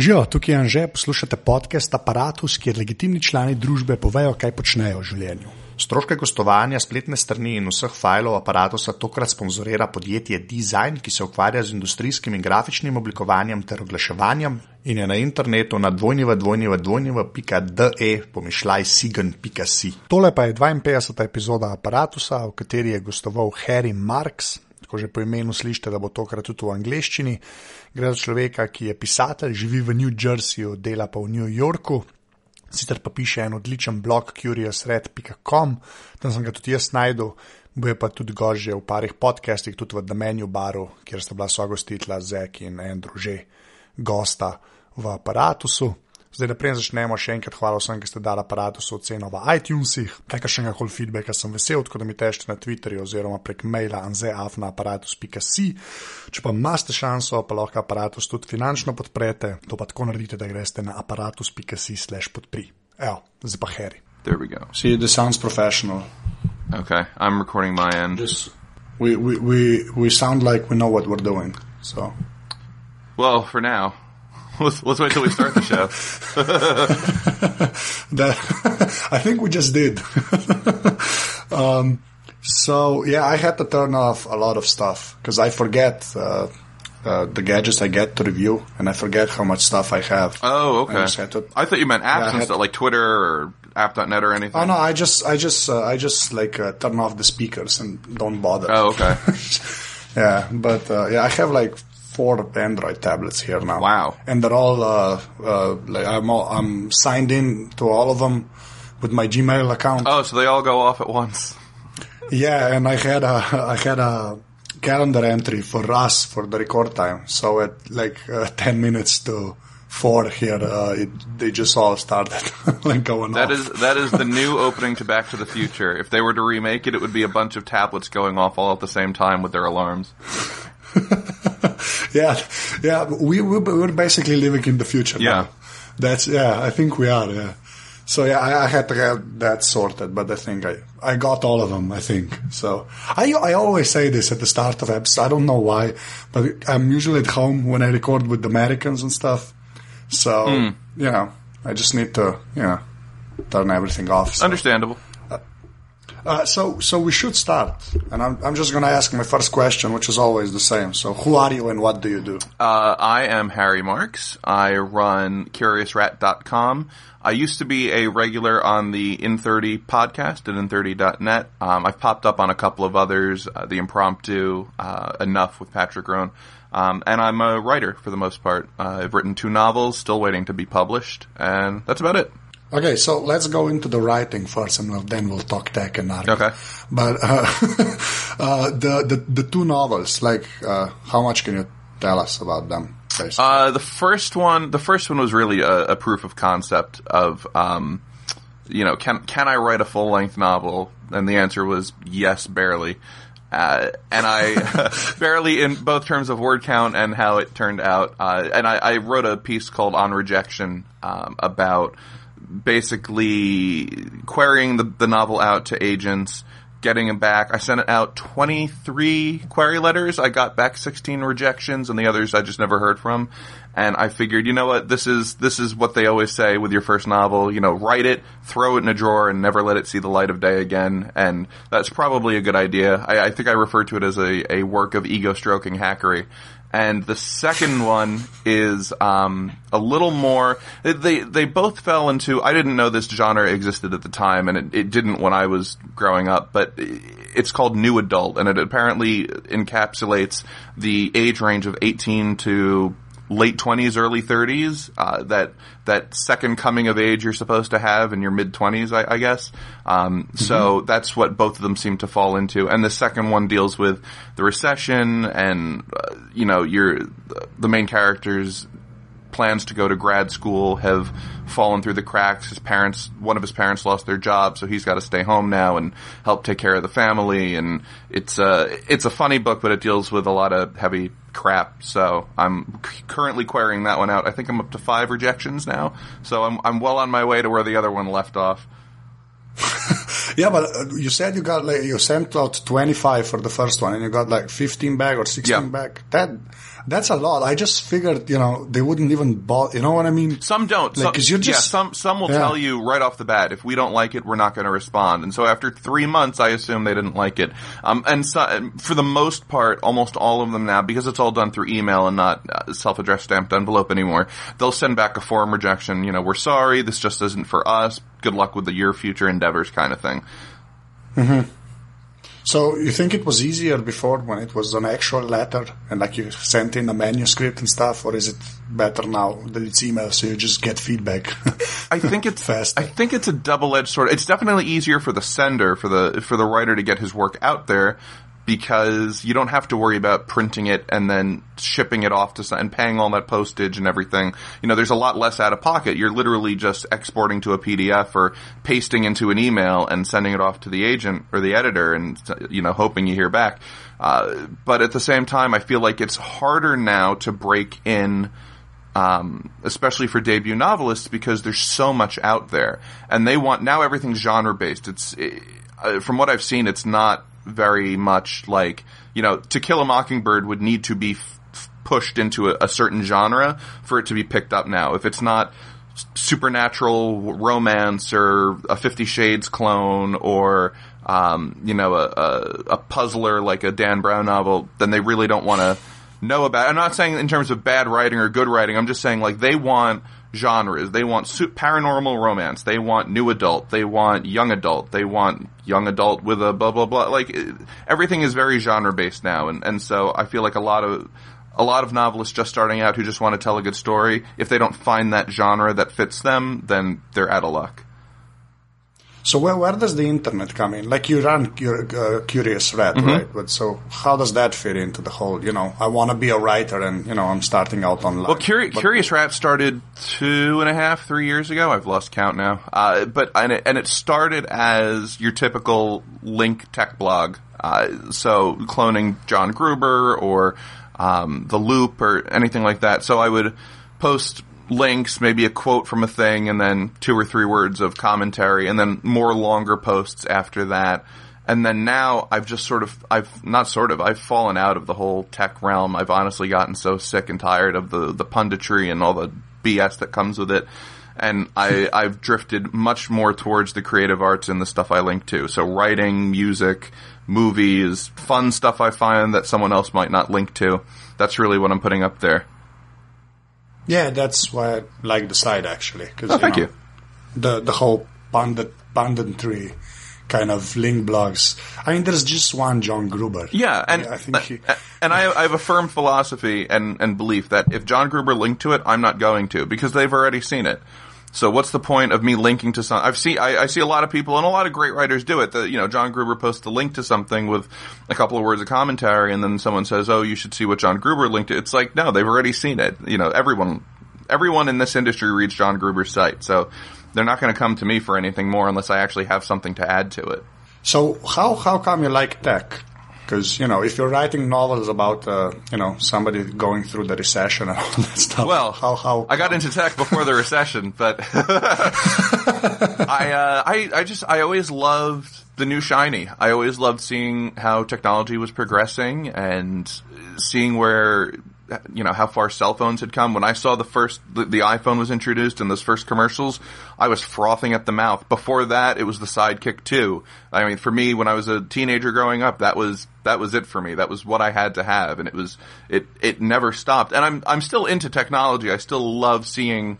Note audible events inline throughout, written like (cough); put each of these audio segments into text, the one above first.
Živijo, tukaj je Anže, poslušate podcast Apparatus, kjer legitimni člani družbe povejo, kaj počnejo v življenju. Stroške gostovanja, spletne strani in vseh filev aparata tokrat sponzorira podjetje Design, ki se ukvarja z industrijskim in grafičnim oblikovanjem ter oglaševanjem in je na internetu na dvojnjeva.de pomišljaj sigen.si. Tole pa je 52. epizoda aparata, v kateri je gostoval Harry Marks, tako že po imenu slišite, da bo tokrat tudi v angleščini. Gre za človeka, ki je pisatelj, živi v New Jerseyju, dela pa v New Yorku. Sicer pa piše en odličen blog, curiousred.com, tam sem ga tudi jaz najdel, bo je pa tudi gože v parih podcastih, tudi v The Menu Baru, kjer sta bila sogostitla Zek in Andrew že gosta v aparatusu. Zdaj, da prej začnemo, še enkrat hvala vsem, ki ste dali aparatu so oceno v iTunesih. Kakršnega koli feedbacka sem vesel, tako da mi tešte na Twitterju oziroma prek maila anzeafnaaparatus.si. Če pa imate šanso, pa lahko aparatus tudi finančno podprete, to pa tako naredite, da greste na aparatus.si slash podpri. Evo, zdaj pa Harry. There we go. See, this sounds professional. Okay, I'm recording my end. This, we, we, we, we sound like we know what we're doing, so. Well, for now. Let's, let's wait till we start the show. (laughs) that, (laughs) I think we just did. (laughs) um, so yeah, I had to turn off a lot of stuff because I forget uh, uh, the gadgets I get to review, and I forget how much stuff I have. Oh, okay. I to- I thought you meant apps Yeah, and stuff like Twitter or app.net or anything. Oh no, I just, I just, uh, I just like uh, turn off the speakers and don't bother. Oh, okay. Yeah, but uh, yeah, I have like four Android tablets here now. Wow. And they're all uh, uh, like I'm all, I'm signed in to all of them with my Gmail account. Oh, so they all go off at once. Yeah, and I had a I had a calendar entry for us for the record time. So at like uh, (laughs) ten minutes to four here, uh, it, they just all started (laughs) like going That off. is that is the new (laughs) opening to Back to the Future. If they were to remake it, it would be a bunch of tablets going off all at the same time with their alarms. (laughs) yeah, yeah. We we we're basically living in the future. Yeah. now. that's yeah. I think we are. Yeah. So yeah, I, I had to get that sorted, but I think I I got all of them. I think so. I I always say this at the start of episodes. I don't know why, but I'm usually at home when I record with the Americans and stuff. So Hmm. you know, I just need to you know turn everything off. So. Understandable. Uh, so, so we should start, and I'm, I'm just going to ask my first question, which is always the same. So, who are you and what do you do? Uh, I am Harry Marks. I run CuriousRat.com. I used to be a regular on the In30 podcast at In30.net. Um, I've popped up on a couple of others, uh, the Impromptu, uh, Enough with Patrick Rhone. Um, and I'm a writer for the most part. Uh, I've written two novels, still waiting to be published, and that's about it. Okay, so let's go into the writing first, and then we'll talk tech and argue. Okay. But uh, (laughs) uh, the, the the two novels, like, uh, how much can you tell us about them? basically? Uh, the first one, the first one was really a, a proof of concept of, um, you know, can can I write a full length novel? And the answer was yes, barely. Uh, and I (laughs) barely in both terms of word count and how it turned out. Uh, and I, I wrote a piece called "On Rejection" um, about basically querying the, the novel out to agents, getting them back. I sent it out 23 query letters. I got back 16 rejections and the others I just never heard from. And I figured, you know what, this is, this is what they always say with your first novel, you know, write it, throw it in a drawer and never let it see the light of day again. And that's probably a good idea. I, I think I refer to it as a, a work of ego stroking hackery. And the second one is um, a little more. They they both fell into. I didn't know this genre existed at the time, and it, it didn't when I was growing up. But it's called new adult, and it apparently encapsulates the age range of eighteen to late twenties, early thirties. Uh, that that second coming of age you're supposed to have in your mid twenties, I, I guess. Um, So that's what both of them seem to fall into. And the second one deals with the recession, and uh, you know, your the main characters plans to go to grad school have fallen through the cracks. His parents, one of his parents lost their job, so he's got to stay home now and help take care of the family. And it's a, it's a funny book, but it deals with a lot of heavy crap. So I'm currently querying that one out. I think I'm up to five rejections now. So I'm, I'm well on my way to where the other one left off. (laughs) yeah, but uh, you said you got like you sent out twenty five for the first one, and you got like fifteen back or sixteen Yeah. back. That That's a lot. I just figured, you know, they wouldn't even bother. You know what I mean? Some don't. Like, some, 'cause you're yeah, some some will Yeah. tell you right off the bat if we don't like it, we're not going to respond. And so after three months, I assume they didn't like it. Um, and so, for the most part, almost all of them now, because it's all done through email and not uh, self-addressed stamped envelope anymore, they'll send back a form rejection. You know, we're sorry, this just isn't for us. Good luck with the, your future endeavors, kind of thing. So you think it was easier before when it was an actual letter and like you sent in a manuscript and stuff, or is it better now that it's email so you just get feedback? I think it's (laughs) Faster. I think it's a double-edged sword. It's definitely easier for the sender, for the for the writer to get his work out there because you don't have to worry about printing it and then shipping it off to some, and paying all that postage and everything. You know, there's a lot less out of pocket. You're literally just exporting to a PDF or pasting into an email and sending it off to the agent or the editor and you know hoping you hear back. Uh, but at the same time, I feel like it's harder now to break in um, especially for debut novelists because there's so much out there and they want now everything's genre based it's uh, from what i've seen it's not very much like you know to kill a mockingbird would need to be f- pushed into a, a certain genre for it to be picked up now if it's not supernatural romance or a 50 shades clone or um, you know a, a, a puzzler like a dan brown novel then they really don't want to know about. it. I'm not saying in terms of bad writing or good writing. I'm just saying like they want genres. They want su- paranormal romance. They want new adult. They want young adult. They want young adult with a blah blah blah. Like it- everything is very genre based now, and and so I feel like a lot of a lot of novelists just starting out who just want to tell a good story. If they don't find that genre that fits them, then they're out of luck. So where, where does the internet come in? Like you run uh, Curious Rat, Mm-hmm. right? But so how does that fit into the whole, you know, I want to be a writer and, you know, I'm starting out online. Well, Curi- But- Curious Rat started two and a half, three years ago. I've lost count now. Uh, but and it, and it started as your typical link tech blog. Uh, so cloning John Gruber or um, the Loop or anything like that. So I would post links, maybe a quote from a thing, and then two or three words of commentary, and then more longer posts after that. And then now I've just sort of, I've not sort of, I've fallen out of the whole tech realm. I've honestly gotten so sick and tired of the, the punditry and all the BS that comes with it. And I, (laughs) I've drifted much more towards the creative arts and the stuff I link to. So writing, music, movies, fun stuff I find that someone else might not link to. That's really what I'm putting up there. Yeah, that's why I like the site actually. Cause, Oh, thank know, you. The, the whole pundit, punditry kind of link blogs. I mean, there's just one John Gruber. Yeah, and I think he, and I, I have a firm philosophy and, and belief that if John Gruber linked to it, I'm not going to because they've already seen it. So what's the point of me linking to some? I've seen I, I see a lot of people and a lot of great writers do it. That you know, John Gruber posts a link to something with a couple of words of commentary, and then someone says, "Oh, you should see what John Gruber linked to." It's like, no, they've already seen it. You know, everyone everyone in this industry reads John Gruber's site, so they're not going to come to me for anything more unless I actually have something to add to it. So how how come you like tech? Because you know, if you're writing novels about uh, you know somebody going through the recession and (laughs) all that stuff, Well, how how I got into tech before the recession, but (laughs) I, uh, I, I just, I always loved the new shiny. I always loved seeing how technology was progressing and seeing where, you know, how far cell phones had come. When I saw the first, the, the iPhone was introduced in those first commercials, I was frothing at the mouth. Before that, it was the Sidekick 2. I mean, for me, when I was a teenager growing up, that was, that was it for me. That was what I had to have. And it was, it, it never stopped. And I'm, I'm still into technology. I still love seeing,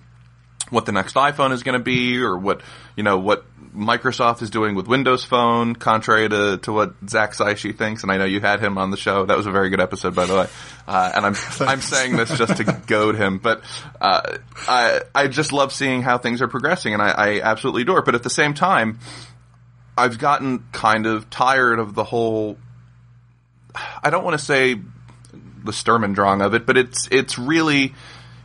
what the next iPhone is going to be, or what you know what Microsoft is doing with Windows Phone, contrary to, to what Zac Cichy thinks. And I know you had him on the show. That was a very good episode, by the way. Uh, and I'm (laughs) I'm saying this just to goad him, but uh, I I just love seeing how things are progressing, and I, I absolutely adore. it. But at the same time, I've gotten kind of tired of the whole. I don't want to say the Sturm and Drang of it, but it's it's really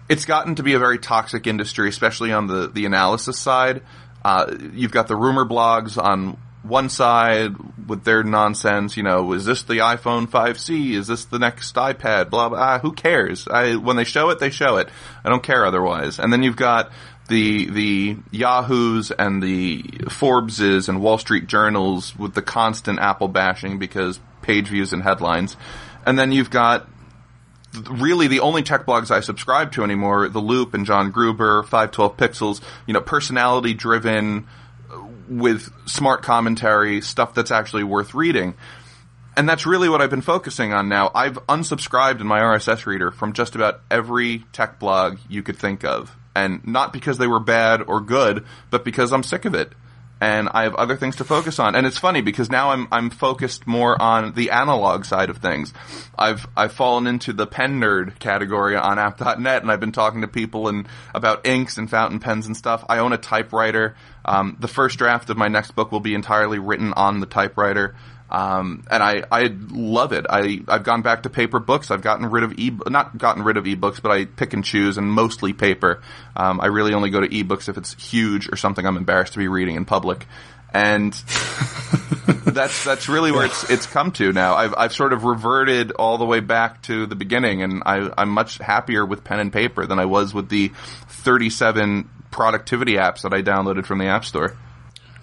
it's gotten to be a very toxic industry, especially on the the analysis side. Uh, you've got the rumor blogs on one side with their nonsense. You know, is this the iPhone 5C? Is this the next iPad? Blah blah. Ah, who cares? I, when they show it, they show it. I don't care otherwise. And then you've got the the Yahoos and the Forbeses and Wall Street journals with the constant Apple bashing because page views and headlines. And then you've got really the only tech blogs I subscribe to anymore, The Loop and John Gruber, 512 Pixels, you know, personality driven uh, with smart commentary, stuff that's actually worth reading. And that's really what I've been focusing on now. I've unsubscribed in my RSS reader from just about every tech blog you could think of. And not because they were bad or good, but because I'm sick of it and I have other things to focus on. And it's funny because now I'm I'm focused more on the analog side of things. I've I've fallen into the pen nerd category on app.net and I've been talking to people and about inks and fountain pens and stuff. I own a typewriter. Um, the first draft of my next book will be entirely written on the typewriter. Um, and I, I love it. I, I've gone back to paper books. I've gotten rid of e, not gotten rid of ebooks, but I pick and choose and mostly paper. Um, I really only go to ebooks if it's huge or something I'm embarrassed to be reading in public. And (laughs) that's, that's really where it's, it's come to now. I've, I've sort of reverted all the way back to the beginning and I, I'm much happier with pen and paper than I was with the 37 productivity apps that I downloaded from the App Store.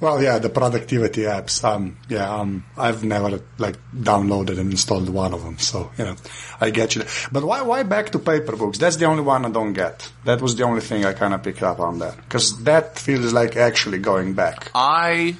Well, yeah, the productivity apps. Um, yeah, um, I've never like downloaded and installed one of them, so you know, I get you. But why, why back to paper books? That's the only one I don't get. That was the only thing I kind of picked up on that because that feels like actually going back. I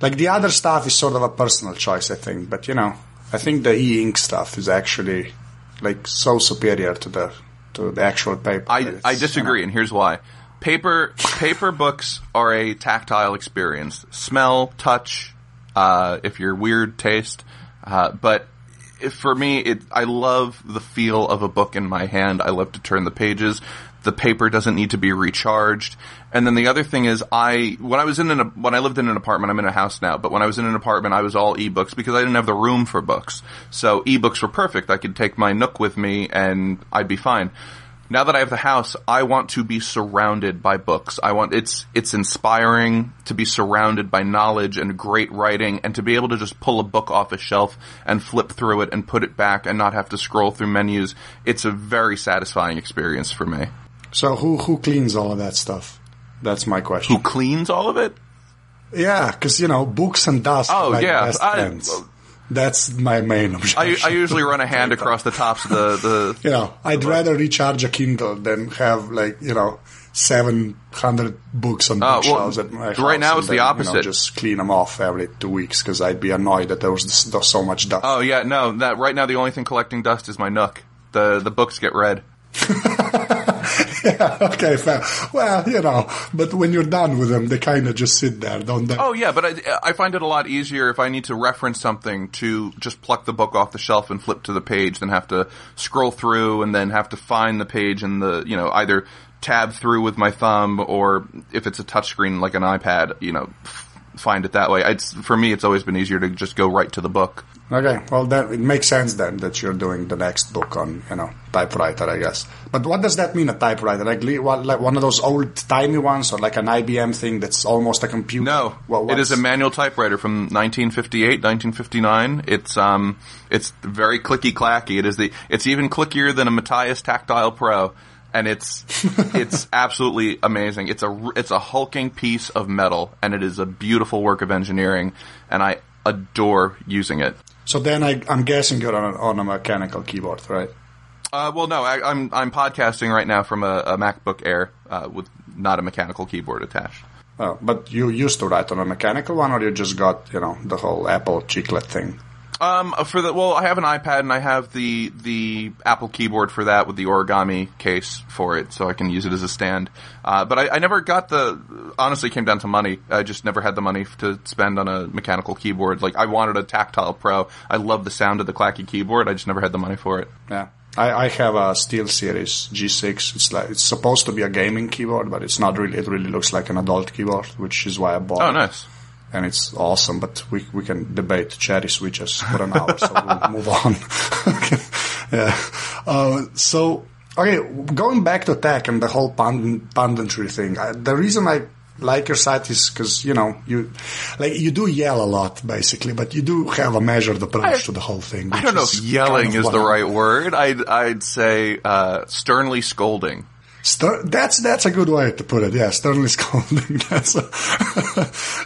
like the other stuff is sort of a personal choice, I think. But you know, I think the e-ink stuff is actually like so superior to the to the actual paper. I I disagree, you know, and here's why paper paper books are a tactile experience. Smell, touch, uh, if you're weird taste, uh, but for me, it I love the feel of a book in my hand. I love to turn the pages. The paper doesn't need to be recharged. And then the other thing is, I when I was in an when I lived in an apartment, I'm in a house now. But when I was in an apartment, I was all ebooks because I didn't have the room for books. So ebooks were perfect. I could take my Nook with me, and I'd be fine now that I have the house, I want to be surrounded by books. I want it's it's inspiring to be surrounded by knowledge and great writing and to be able to just pull a book off a shelf and flip through it and put it back and not have to scroll through menus. It's a very satisfying experience for me. So who who cleans all of that stuff? That's my question. Who cleans all of it? Yeah, because you know books and dust. Oh like yeah, I, that's my main objection. I, I usually run a hand across the tops of the, the (laughs) You know, I'd rather recharge a Kindle than have like, you know, 700 books on uh, bookshelves well, at my house. Right now it's then, the opposite. You know, just clean them off every two weeks because I'd be annoyed that there was this, so much dust. Oh yeah, no, that right now the only thing collecting dust is my Nook. The the books get read. (laughs) yeah, okay, fair. Well, you know, but when you're done with them, they kind of just sit there, don't they? Oh yeah, but I, I find it a lot easier if I need to reference something to just pluck the book off the shelf and flip to the page than have to scroll through and then have to find the page and the, you know, either tab through with my thumb or if it's a touchscreen like an iPad, you know, find it that way. It's, for me, it's always been easier to just go right to the book. Okay, well, that it makes sense then that you're doing the next book on you know typewriter, I guess. But what does that mean, a typewriter? Like, like one of those old timey ones, or like an IBM thing that's almost a computer? No, well, it is a manual typewriter from 1958, 1959. It's um, it's very clicky clacky. It is the, it's even clickier than a Matias Tactile Pro and it's it's (laughs) absolutely amazing. It's a it's a hulking piece of metal, and it is a beautiful work of engineering, and I adore using it. So then I, am guessing you're on a, on a mechanical keyboard, right? Uh, well, no, I, am I'm, I'm podcasting right now from a, a MacBook Air uh, with not a mechanical keyboard attached. Oh, but you used to write on a mechanical one, or you just got you know the whole Apple chiclet thing? Um, for the well, I have an iPad and I have the the Apple keyboard for that with the origami case for it, so I can use it as a stand. Uh, but I, I, never got the. Honestly, came down to money. I just never had the money to spend on a mechanical keyboard. Like I wanted a tactile Pro. I love the sound of the clacky keyboard. I just never had the money for it. Yeah. I, I have a SteelSeries G6. It's like it's supposed to be a gaming keyboard, but it's not really. It really looks like an adult keyboard, which is why I bought. Oh, it. And it's awesome. But we we can debate cherry switches for an hour, so we'll move (laughs) on. (laughs) yeah. Uh, so okay, going back to tech and the whole punditry thing. I, the reason I like your site is because you know you like you do yell a lot basically, but you do have a measured approach I, to the whole thing. I don't know if yelling kind of is the right word. I'd I'd say uh, sternly scolding. Stern, that's that's a good way to put it. Yeah, sternly (laughs) scolding. That's a,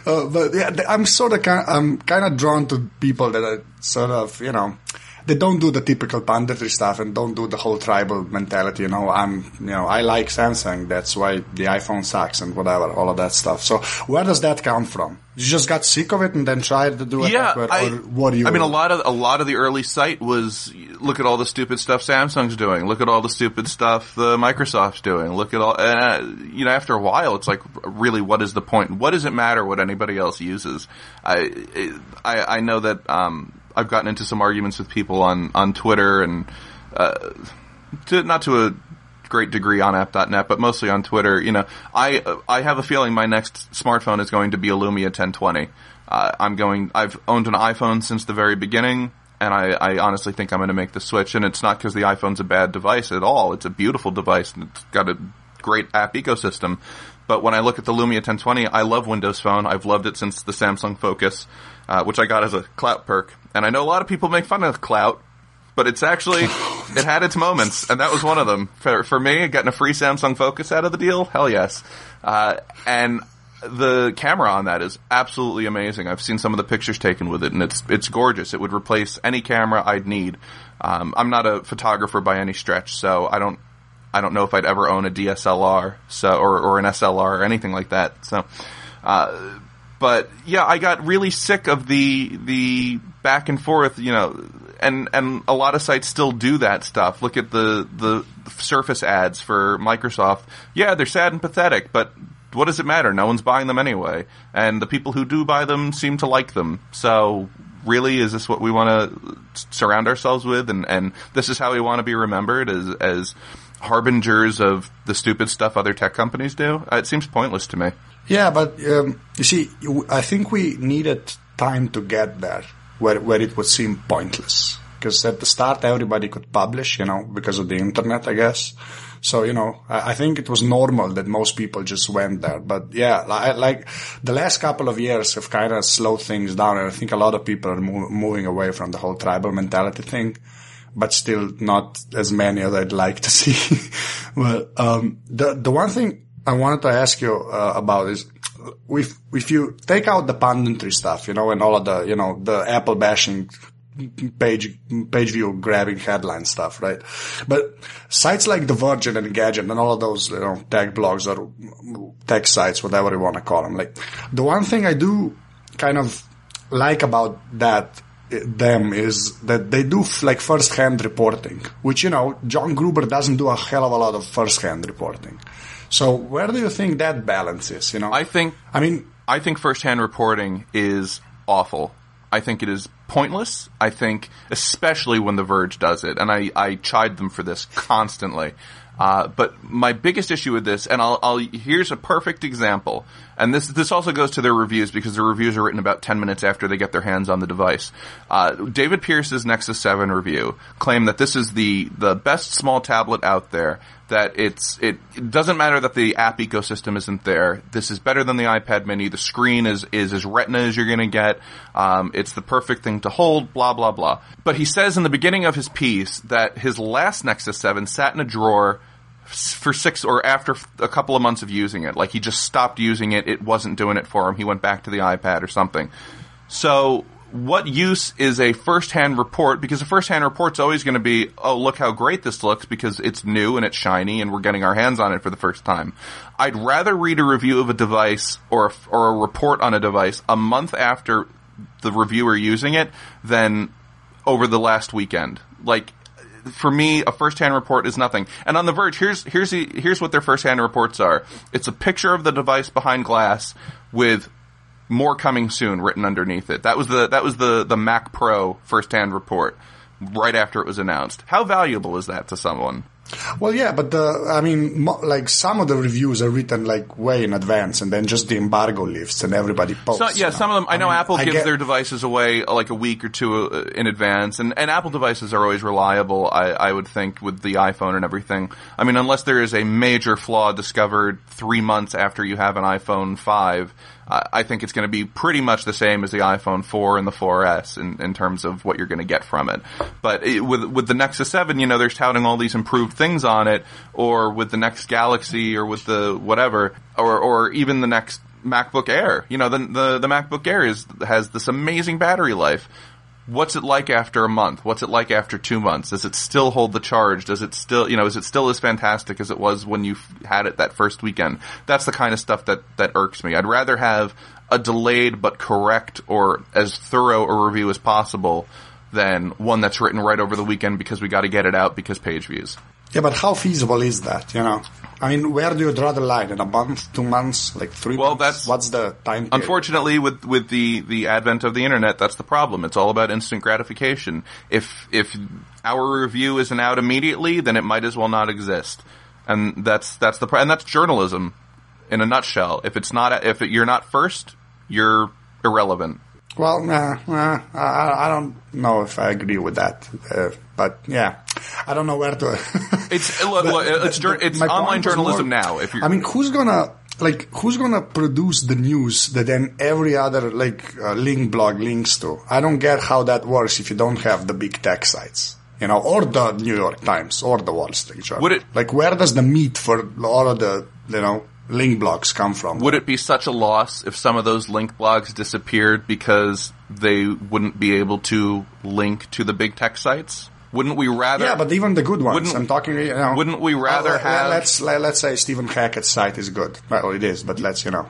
(laughs) uh, but yeah, I'm sort of kind, I'm kind of drawn to people that are sort of you know they don't do the typical punditry stuff and don't do the whole tribal mentality. You know, I'm, you know, I like Samsung. That's why the iPhone sucks and whatever, all of that stuff. So where does that come from? You just got sick of it and then tried to do it. Yeah, or, I, what do you? I mean, a lot of a lot of the early site was look at all the stupid stuff Samsung's doing. Look at all the stupid stuff the Microsoft's doing. Look at all, and uh, you know, after a while, it's like, really, what is the point? What does it matter what anybody else uses? I I, I know that um, I've gotten into some arguments with people on on Twitter and uh, to, not to a great degree on app.net, but mostly on Twitter. You know, I I have a feeling my next smartphone is going to be a Lumia 1020. Uh, I'm going. I've owned an iPhone since the very beginning, and I, I honestly think I'm going to make the switch. And it's not because the iPhone's a bad device at all. It's a beautiful device and it's got a great app ecosystem. But when I look at the Lumia 1020, I love Windows Phone. I've loved it since the Samsung Focus, uh, which I got as a Klout perk. And I know a lot of people make fun of Klout, but it's actually (laughs) it had its moments, and that was one of them. For for me, getting a free Samsung Focus out of the deal, hell yes. Uh, and the camera on that is absolutely amazing. I've seen some of the pictures taken with it, and it's it's gorgeous. It would replace any camera I'd need. Um, I'm not a photographer by any stretch, so I don't I don't know if I'd ever own a DSLR, so or or an SLR or anything like that. So. Uh, but yeah, I got really sick of the the back and forth, you know, and and a lot of sites still do that stuff. Look at the the Surface ads for Microsoft. Yeah, they're sad and pathetic, but what does it matter? No one's buying them anyway, and the people who do buy them seem to like them. So really, is this what we want to surround ourselves with? And and this is how we want to be remembered as as harbingers of the stupid stuff other tech companies do? Uh, it seems pointless to me. Yeah, but um, you see, I think we needed time to get there where where it would seem pointless. Because at the start, everybody could publish, you know, because of the internet, I guess. So, you know, I, I think it was normal that most people just went there. But yeah, like, like the last couple of years have kind of slowed things down. And I think a lot of people are mo- moving away from the whole tribal mentality thing, but still not as many as I'd like to (laughs) see. well, um, the, the one thing I wanted to ask you uh, about is if if you take out the punditry stuff, you know, and all of the you know the Apple bashing page page view grabbing headline stuff, right? But sites like The Verge Engadget and all of those you know tech blogs or tech sites, whatever you want to call them, like the one thing I do kind of like about that them is that they do like first hand reporting, which you know John Gruber doesn't do a hell of a lot of first hand reporting. So where do you think that balance is? You know, I think. I mean, I think firsthand reporting is awful. I think it is pointless. I think, especially when The Verge does it, and I, I chide them for this constantly. Uh, but my biggest issue with this, and I'll, I'll, here's a perfect example, and this this also goes to their reviews because the reviews are written about ten minutes after they get their hands on the device. Uh, David Pierce's Nexus Seven review claimed that this is the the best small tablet out there. That it's it, it doesn't matter that the app ecosystem isn't there. This is better than the iPad Mini. The screen is is as Retina as you're going to get. Um, it's the perfect thing to hold. Blah blah blah. But he says in the beginning of his piece that his last Nexus Seven sat in a drawer for six or after a couple of months of using it. Like he just stopped using it. It wasn't doing it for him. He went back to the iPad or something. So what use is a first-hand report? Because a first-hand report's always going to be, oh, look how great this looks because it's new and it's shiny and we're getting our hands on it for the first time. I'd rather read a review of a device or a, or a report on a device a month after the reviewer using it than over the last weekend. Like for me, a first-hand report is nothing. And on The Verge, here's here's the, here's what their first-hand reports are. It's a picture of the device behind glass with more coming soon written underneath it. That was the that was the the Mac Pro first-hand report right after it was announced. How valuable is that to someone? Well, yeah, but the, I mean, mo- like some of the reviews are written like way in advance, and then just the embargo lifts, and everybody posts. So, yeah, you know? some of them. I, know mean, Apple I gives get- their devices away uh, like a week or two uh, in advance, and, and Apple devices are always reliable. I, I would think with the iPhone and everything. I mean, unless there is a major flaw discovered three months after you have an iPhone five, uh, I think it's going to be pretty much the same as the iPhone 4 and the 4S in, in terms of what you're going to get from it. But it, with with the Nexus 7, you know, they're touting all these improved things on it, or with the next Galaxy, or with the whatever, or or even the next MacBook Air. You know, the the, the MacBook Air is has this amazing battery life. What's it like after a month? What's it like after two months? Does it still hold the charge? Does it still, you know, is it still as fantastic as it was when you had it that first weekend? That's the kind of stuff that, that irks me. I'd rather have a delayed but correct or as thorough a review as possible than one that's written right over the weekend because we got to get it out because page views. Yeah, but how feasible is that? You know, I mean, where do you draw the line? In a month, two months, like three? Well, months? that's- what's the time. Period? Unfortunately, with with the the advent of the internet, that's the problem. It's all about instant gratification. If if our review isn't out immediately, then it might as well not exist. And that's that's the and that's journalism in a nutshell. If it's not if you're not first, you're irrelevant. Well, nah, nah, I, I don't know if I agree with that, uh, but yeah, I don't know where to. It's look, look, (laughs) it's My online journalism more- now. If you're I mean, who's gonna like who's gonna produce the news that then every other like uh, link blog links to? I don't get how that works if you don't have the big tech sites. You know, or the New York Times, or the Wall Street Journal. Would it- like where does the meat for all of the you know link blogs come from? Would it be such a loss if some of those link blogs disappeared because they wouldn't be able to link to the big tech sites? Wouldn't we rather? Yeah, but even the good ones. Wouldn't- I'm talking. You know, wouldn't we rather Uh, have- Let's let, let's say Stephen Hackett's site is good. Well, it is, but let's you know,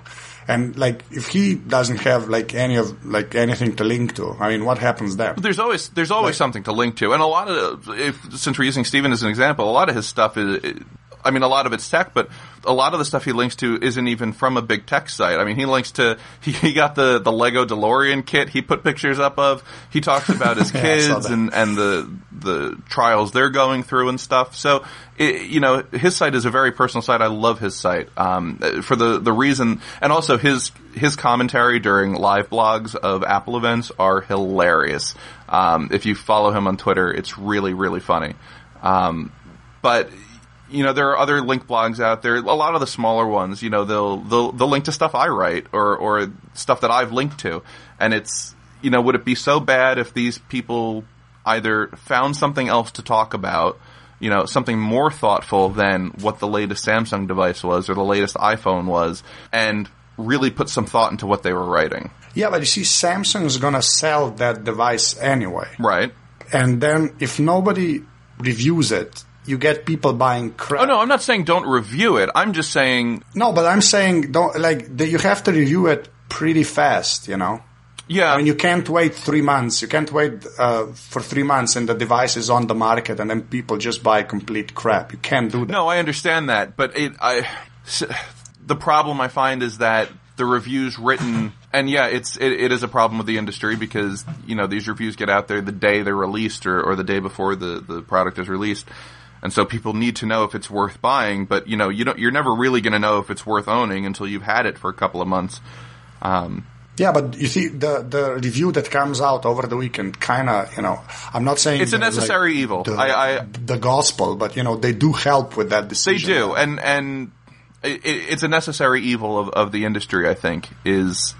and like if he doesn't have like any of like anything to link to, I mean, what happens then? there's always there's always something to link to, and a lot of if since we're using Steven as an example, a lot of his stuff is. I mean, a lot of it's tech, but a lot of the stuff he links to isn't even from a big tech site. I mean, he links to (laughs) he, he got the the Lego DeLorean kit. He put pictures up of. He talks about his (laughs) Yeah, kids and and the the trials they're going through and stuff. So, it, you know, his site is a very personal site. I love his site um, for the the reason, and also his his commentary during live blogs of Apple events are hilarious. Um, if you follow him on Twitter, it's really really funny. Um, but you know there are other link blogs out there. A lot of the smaller ones, you know, they'll they'll they'll link to stuff I write or or stuff that I've linked to, and it's you know would it be so bad if these people either found something else to talk about, you know, something more thoughtful than what the latest Samsung device was or the latest iPhone was, and really put some thought into what they were writing, Yeah, but you see, Samsung's gonna sell that device anyway, right? and then if nobody reviews it, you get people buying crap. Oh no, I'm not saying don't review it. I'm just saying no, but I'm saying don't like the, you have to review it pretty fast. You know. yeah. I mean, you can't wait three months. You can't wait uh, for three months and the device is on the market and then people just buy complete crap. You can't do that. No, I understand that, but it, I, the problem I find is that the reviews written, and yeah, it's it, it is a problem with the industry because you know these reviews get out there the day they're released or, or the day before the the product is released, and so people need to know if it's worth buying. But you know, you don't, you're never really going to know if it's worth owning until you've had it for a couple of months. Um, Yeah, but you see, the the review that comes out over the weekend, kind of, you know, I'm not saying It's a necessary evil. The, I- I- the gospel, but you know, they do help with that They do, and and it, it's a necessary evil of, of the industry. I think is,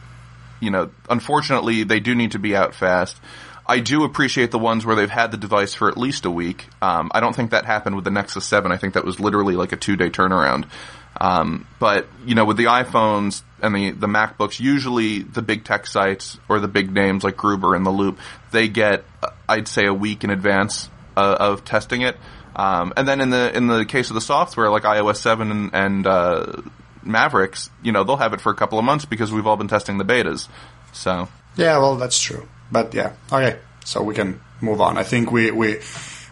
you know, unfortunately they do need to be out fast. I do appreciate the ones where they've had the device for at least a week. Um, I don't think that happened with the Nexus Seven. I think that was literally like a two day turnaround. Um, but you know, with the iPhones and the the MacBooks, usually the big tech sites or the big names like Gruber and the Loop, they get I'd say a week in advance uh, of testing it. Um, and then in the in the case of the software, like iOS seven and, and uh, Mavericks, you know, they'll have it for a couple of months because we've all been testing the betas. So Yeah, well, that's true. But yeah, okay, so we can move on. I think we we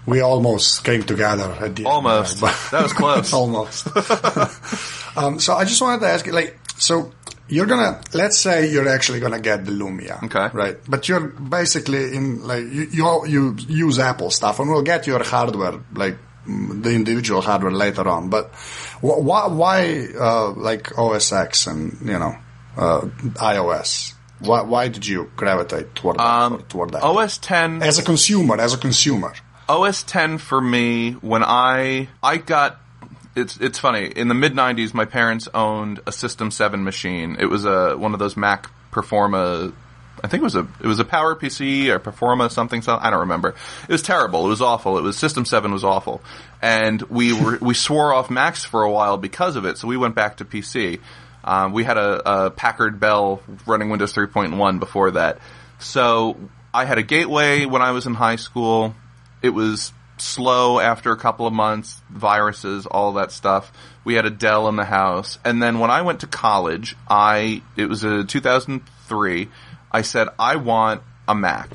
we almost came together at the Almost. end. but- That was close. (laughs) almost. (laughs) um, so I just wanted to ask you, like, so you're gonna let's say you're actually gonna get the Lumia, Okay. right? But you're basically in like you you, you use Apple stuff, and we'll get your hardware like the individual hardware later on. But wh- why why uh, like OS X and you know uh, iOS? Why why did you gravitate toward that, um, toward that? OS ten as a consumer, as a consumer. OS 10 for me when I I got it's it's funny in the mid 90s my parents owned a System 7 machine. It was a one of those Mac Performa I think it was a it was a Power PC or Performa something something I don't remember. It was terrible. It was awful. It was System 7 was awful. And we were we swore off Macs for a while because of it. So we went back to PC. Um, we had a, a Packard Bell running Windows 3.1 before that. So I had a gateway when I was in high school. It was slow after a couple of months, viruses, all that stuff. We had a Dell in the house. And then when I went to college, I, it was a 2003, I said, I want a Mac.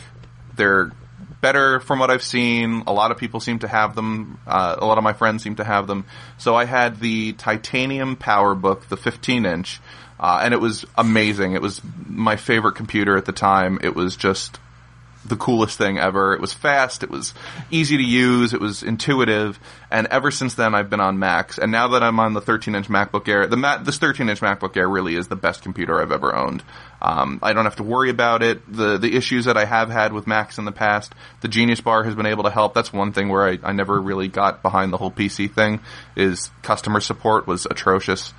They're better from what I've seen. A lot of people seem to have them. Uh, a lot of my friends seem to have them. So I had the titanium PowerBook, the 15 inch, uh, and it was amazing. It was my favorite computer at the time. It was just the coolest thing ever. It was fast. It was easy to use. It was intuitive. And ever since then, I've been on Macs. And now that I'm on the 13 inch MacBook Air, the Ma- this 13 inch MacBook Air really is the best computer I've ever owned. Um, I don't have to worry about it. The the issues that I have had with Macs in the past, the Genius Bar has been able to help. That's one thing where I, I never really got behind the whole PC thing. Is customer support was atrocious.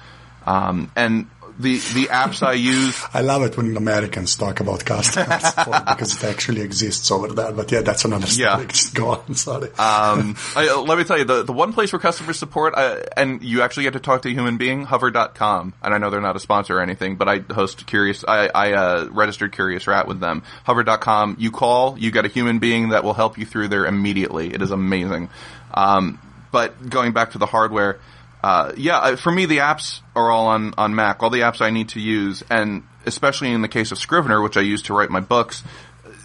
Um, and the the apps I use. (laughs) I love it when Americans talk about customer support (laughs) because it actually exists over there. But yeah, that's another story. Yeah. (laughs) Just go on. Sorry. Um, I, let me tell you, the, the one place for customer support, uh, and you actually get to talk to a human being, hover.com. And I know they're not a sponsor or anything, but I host Curious, I, I uh, registered Curious Rat with them. Hover.com, you call, you get a human being that will help you through there immediately. It is amazing. Um, but going back to the hardware, uh, yeah, uh, for me, the apps are all on, on Mac, all the apps I need to use, and especially in the case of Scrivener, which I use to write my books,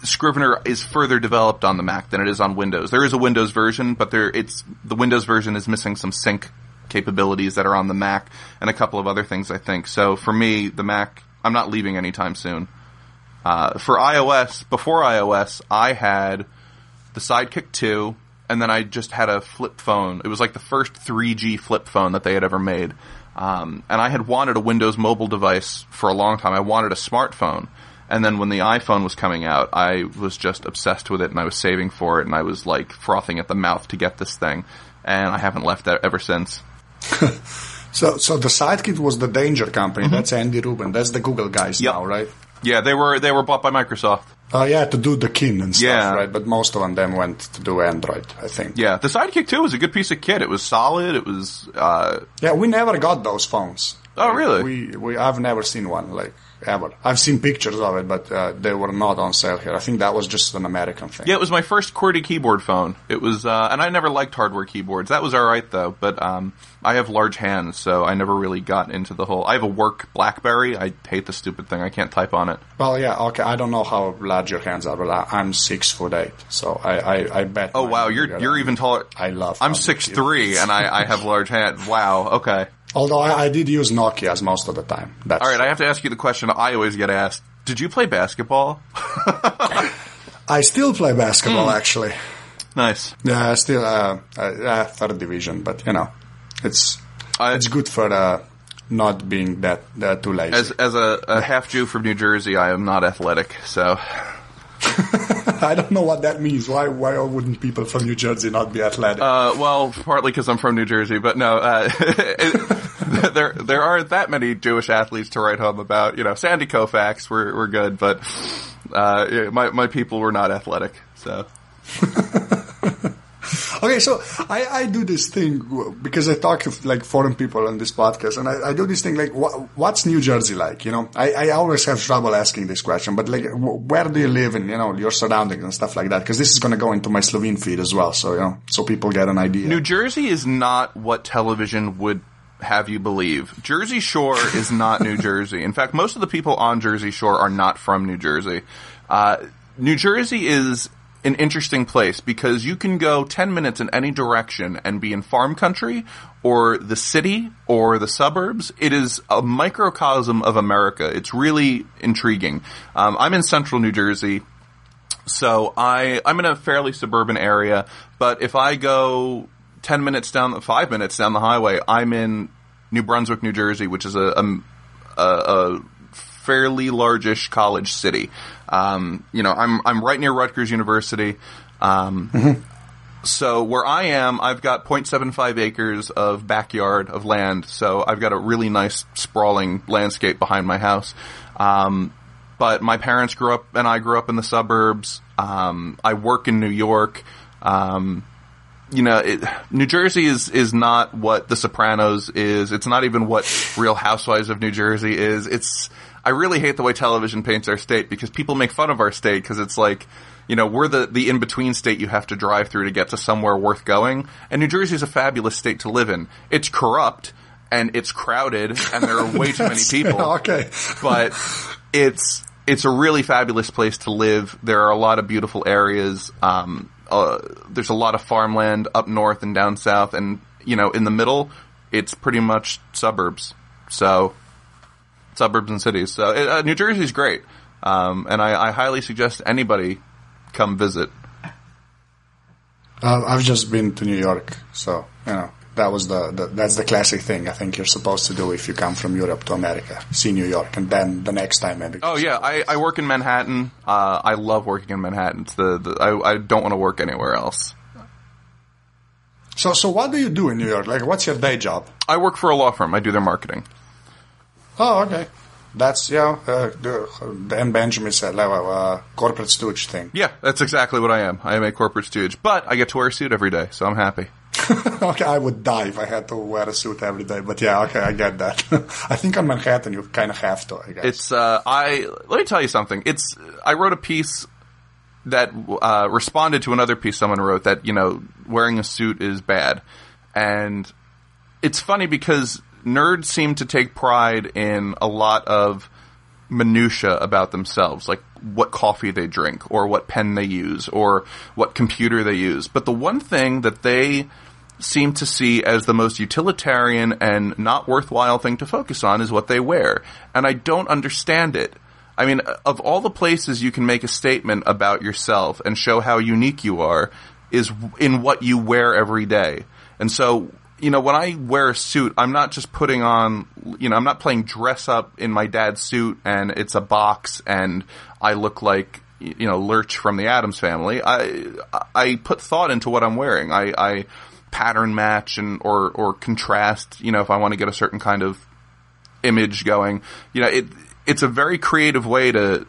Scrivener is further developed on the Mac than it is on Windows. There is a Windows version, but there it's the Windows version is missing some sync capabilities that are on the Mac and a couple of other things I think. So for me, the Mac, I'm not leaving anytime soon. Uh, for iOS, before iOS, I had the Sidekick 2, and then I just had a flip phone. It was like the first 3G flip phone that they had ever made. Um, and I had wanted a Windows mobile device for a long time. I wanted a smartphone. And then when the iPhone was coming out, I was just obsessed with it and I was saving for it and I was like frothing at the mouth to get this thing. And I haven't left that ever since. (laughs) So, so the Sidekick was the Danger Company. That's Andy Rubin. That's the Google guys Yep. now, right? Yeah, they were, they were bought by Microsoft. Oh yeah, to do the kin and stuff, Yeah. right? But most of them then went to do Android, I think. Yeah, the Sidekick 2 was a good piece of kit. It was solid. It was, uh, Yeah, we never got those phones. Oh, really? We we I've never seen one like ever. I've seen pictures of it, but uh, they were not on sale here. I think that was just an American thing. Yeah, it was my first QWERTY keyboard phone. It was, uh, and I never liked hardware keyboards. That was alright though, but, um, I have large hands, so I never really got into the whole, I have a work Blackberry. I hate the stupid thing. I can't type on it. Well, yeah, okay. I don't know how large your hands are, but I'm six foot eight, so I I, I bet. Oh wow, you're, you're even taller. I love. I'm six three, and I, I have large hands. Wow, okay. Although I, I did use Nokia's most of the time. That's Alright, I have to ask you the question I always get asked. Did you play basketball? (laughs) I still play basketball Hmm. actually. Nice. Yeah, still uh, uh, uh, third division, but you know, it's I- it's good for uh, not being that uh, too lazy. As, as a, a half Jew from New Jersey, I am not athletic, so. (laughs) I don't know what that means. Why why wouldn't people from New Jersey not be athletic? Uh, well, partly because I'm from New Jersey, but no, uh, (laughs) it, (laughs) there there aren't that many Jewish athletes to write home about. You know, Sandy Koufax, we're we're good, but uh, my my people were not athletic. So (laughs) Okay, so I, I do this thing because I talk to like foreign people on this podcast, and I, I do this thing like, wha what's New Jersey like? You know, I, I always have trouble asking this question, but like, wh- where do you live and you know your surroundings and stuff like that? Because this is going to go into my Slovene feed as well, so you know, so people get an idea. New Jersey is not what television would have you believe. Jersey Shore is not New Jersey. In fact, most of the people on Jersey Shore are not from New Jersey. Uh, New Jersey is an interesting place because you can go 10 minutes in any direction and be in farm country or the city or the suburbs. It is a microcosm of America. It's really intriguing. Um, I'm in central New Jersey. So I I'm in a fairly suburban area, but if I go ten minutes down the five minutes down the highway, I'm in New Brunswick, New Jersey, which is a a, a, fairly largish college city. Um, you know, I'm I'm right near Rutgers University. Um, So where I am, I've got 0.75 acres of backyard of land. So I've got a really nice sprawling landscape behind my house. Um, but my parents grew up and I grew up in the suburbs. Um, I work in New York. Um, you know, it, New Jersey is is not what The Sopranos is. It's not even what Real Housewives of New Jersey is. It's I really hate the way television paints our state because people make fun of our state because it's like, you know, we're the the in between state you have to drive through to get to somewhere worth going. And New Jersey is a fabulous state to live in. It's corrupt and it's crowded and there are way too many (laughs) people. okay. but it's it's a really fabulous place to live. There are a lot of beautiful areas. Um, uh, there's a lot of farmland up north and down south, and you know, in the middle, it's pretty much suburbs. So, suburbs and cities. So, uh, New Jersey's great, um, and I, I, highly suggest anybody come visit. Uh, I've just been to New York, so you know that was the, the, that's the classic thing I think you're supposed to do if you come from Europe to America. See New York, and then the next time maybe. Oh yeah, I, I work in Manhattan. Uh, I love working in Manhattan. It's the, the I, I don't want to work anywhere else. So so what do you do in New York? Like what's your day job? I work for a law firm. I do their marketing. Oh okay. That's yeah, uh, Benjamin said, like a uh, corporate stooge thing. Yeah, that's exactly what I am. I am a corporate stooge, but I get to wear a suit every day, so I'm happy. (laughs) okay, I would die if I had to wear a suit every day. But yeah, okay, I get that. (laughs) I think on Manhattan you kind of have to. I guess it's. Uh, I let me tell you something. It's. I wrote a piece that uh, responded to another piece someone wrote that you know wearing a suit is bad, and it's funny because nerds seem to take pride in a lot of minutia about themselves, like what coffee they drink, or what pen they use, or what computer they use. But the one thing that they seem to see as the most utilitarian and not worthwhile thing to focus on is what they wear. And I don't understand it. I mean, of all the places you can make a statement about yourself and show how unique you are is in what you wear every day. And so, you know, when I wear a suit, I'm not just putting on, you know, I'm not playing dress up in my dad's suit and it's a box and I look like, you know, Lurch from the Addams family. I, I put thought into what I'm wearing. I, I, pattern match and or or contrast. You know, if I want to get a certain kind of image going, you know, it it's a very creative way to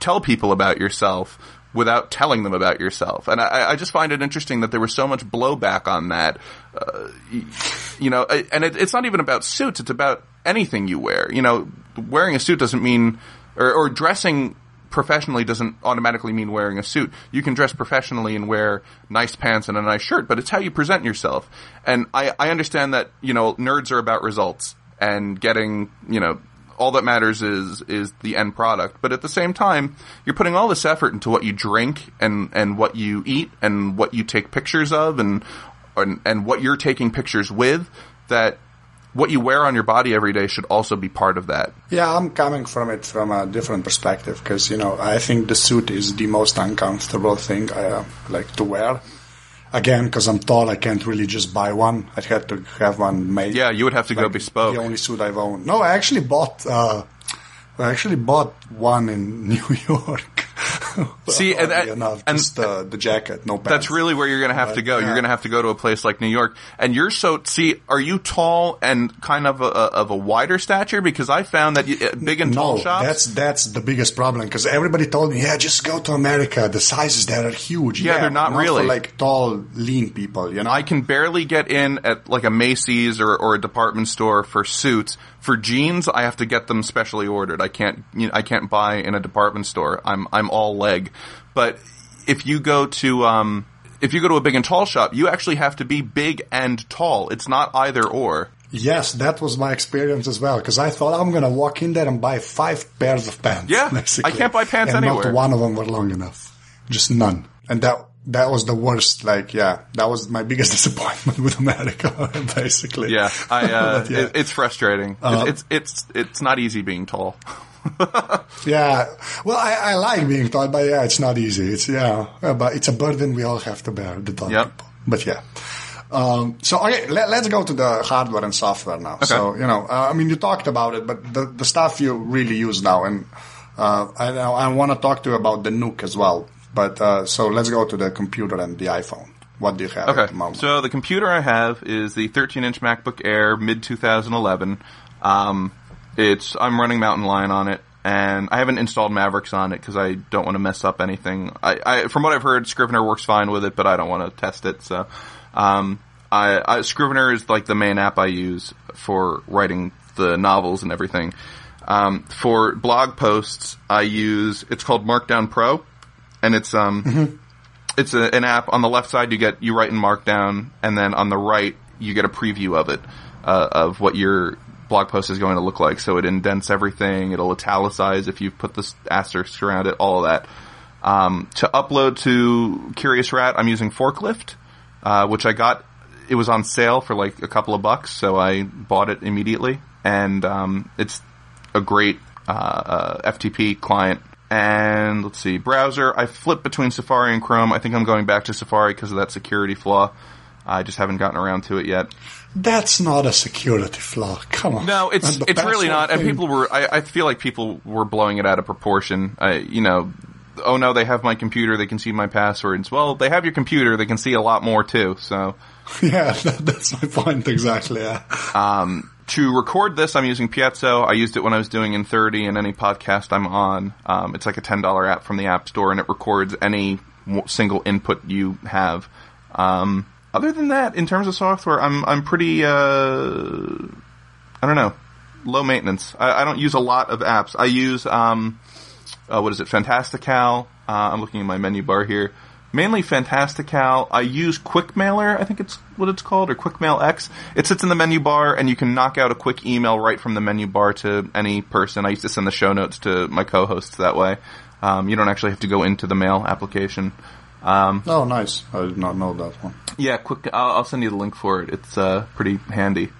tell people about yourself without telling them about yourself. And I, I just find it interesting that there was so much blowback on that. Uh, you know, and it, it's not even about suits; it's about anything you wear. You know, wearing a suit doesn't mean, or, or dressing professionally doesn't automatically mean wearing a suit. You can dress professionally and wear nice pants and a nice shirt, but it's how you present yourself. And I, I understand that, you know, nerds are about results and getting, you know, all that matters is is the end product. But at the same time, you're putting all this effort into what you drink and and what you eat and what you take pictures of and and, and what you're taking pictures with that what you wear on your body every day should also be part of that. Yeah, I'm coming from it from a different perspective because you know I think the suit is the most uncomfortable thing I uh, like to wear. Again, because I'm tall, I can't really just buy one. I'd have to have one made. Yeah, you would have to like go bespoke. The only suit I've owned. No, I actually bought. Uh, I actually bought one in (laughs) New York. (laughs) See, and, enough, and just uh, the jacket, no pants. That's really where you're going to have but, to go. Yeah. You're going to have to go to a place like New York. And you're so see, are you tall and kind of a, of a wider stature? Because I found that you, uh, big and tall no, shops. That's that's the biggest problem. Because everybody told me, yeah, just go to America. The sizes there are huge. Yeah, yeah they're not, not really like tall, lean people. You know, I can barely get in at like a Macy's or, or a department store for suits for jeans, I have to get them specially ordered. I can't, you know, I can't buy in a department store. I'm, I'm all leg. But if you go to, um, if you go to a big and tall shop, you actually have to be big and tall. It's not either or. Yes, that was my experience as well. Because I thought I'm going to walk in there and buy five pairs of pants. Yeah, basically. I can't buy pants and anywhere. Not one of them were long enough. Just none. And that that was the worst. Like, yeah, that was my biggest (laughs) disappointment with America, (laughs) basically. Yeah, I, (laughs) uh, yeah. It, it's frustrating. Uh, it's, it's, it's it's not easy being tall. (laughs) yeah, well, I, I like being tall, but yeah, it's not easy. It's yeah, but it's a burden we all have to bear. The tall yep. people. But yeah. Um, so okay, let, us go to the hardware and software now. Okay. So you know, uh, I mean, you talked about it, but the the stuff you really use now, and uh, I I want to talk to you about the NUC as well but uh, so let's go to the computer and the iPhone. What do you have okay. at the moment? So the computer I have is the 13-inch MacBook Air mid 2011. Um, it's I'm running Mountain Lion on it. and I haven't installed Mavericks on it because I don't want to mess up anything. I, I, from what I've heard, Scrivener works fine with it, but I don't want to test it. So, um, I, I Scrivener is like the main app I use for writing the novels and everything. Um, for blog posts, I use it's called Markdown Pro, and it's um, it's a, an app. On the left side, you get you write in Markdown, and then on the right, you get a preview of it uh, of what your blog post is going to look like. So it indents everything. It'll italicize if you put the asterisk around it. All of that. Um, to upload to Curious Rat, I'm using Forklift, uh, which I got. It was on sale for like a couple of bucks, so I bought it immediately, and um, it's a great uh, uh, FTP client. And let's see, browser. I flip between Safari and Chrome. I think I'm going back to Safari because of that security flaw. I just haven't gotten around to it yet. That's not a security flaw. Come on. No, it's it's really not. And people were. I, I feel like people were blowing it out of proportion. I, you know, oh no, they have my computer. They can see my passwords. Well, they have your computer. They can see a lot more too. So (laughs) Yeah, that, that's my point exactly. Yeah. to record this, I'm using Piezo. I used it when I was doing in 30 and any podcast I'm on. Um, it's like a $10 app from the App Store and it records any single input you have. Um, other than that, in terms of software, I'm, I'm pretty, uh, I don't know, low maintenance. I, I don't use a lot of apps. I use, um, uh, what is it, Fantastical. Uh, I'm looking at my menu bar here. Mainly Fantastical. I use QuickMailer, I think it's what it's called, or QuickMail X. It sits in the menu bar, and you can knock out a quick email right from the menu bar to any person. I used to send the show notes to my co-hosts that way. Um, you don't actually have to go into the mail application. Um, Oh, nice. I did not know that one. yeah, quick. I'll, I'll send you the link for it. It's uh, pretty handy.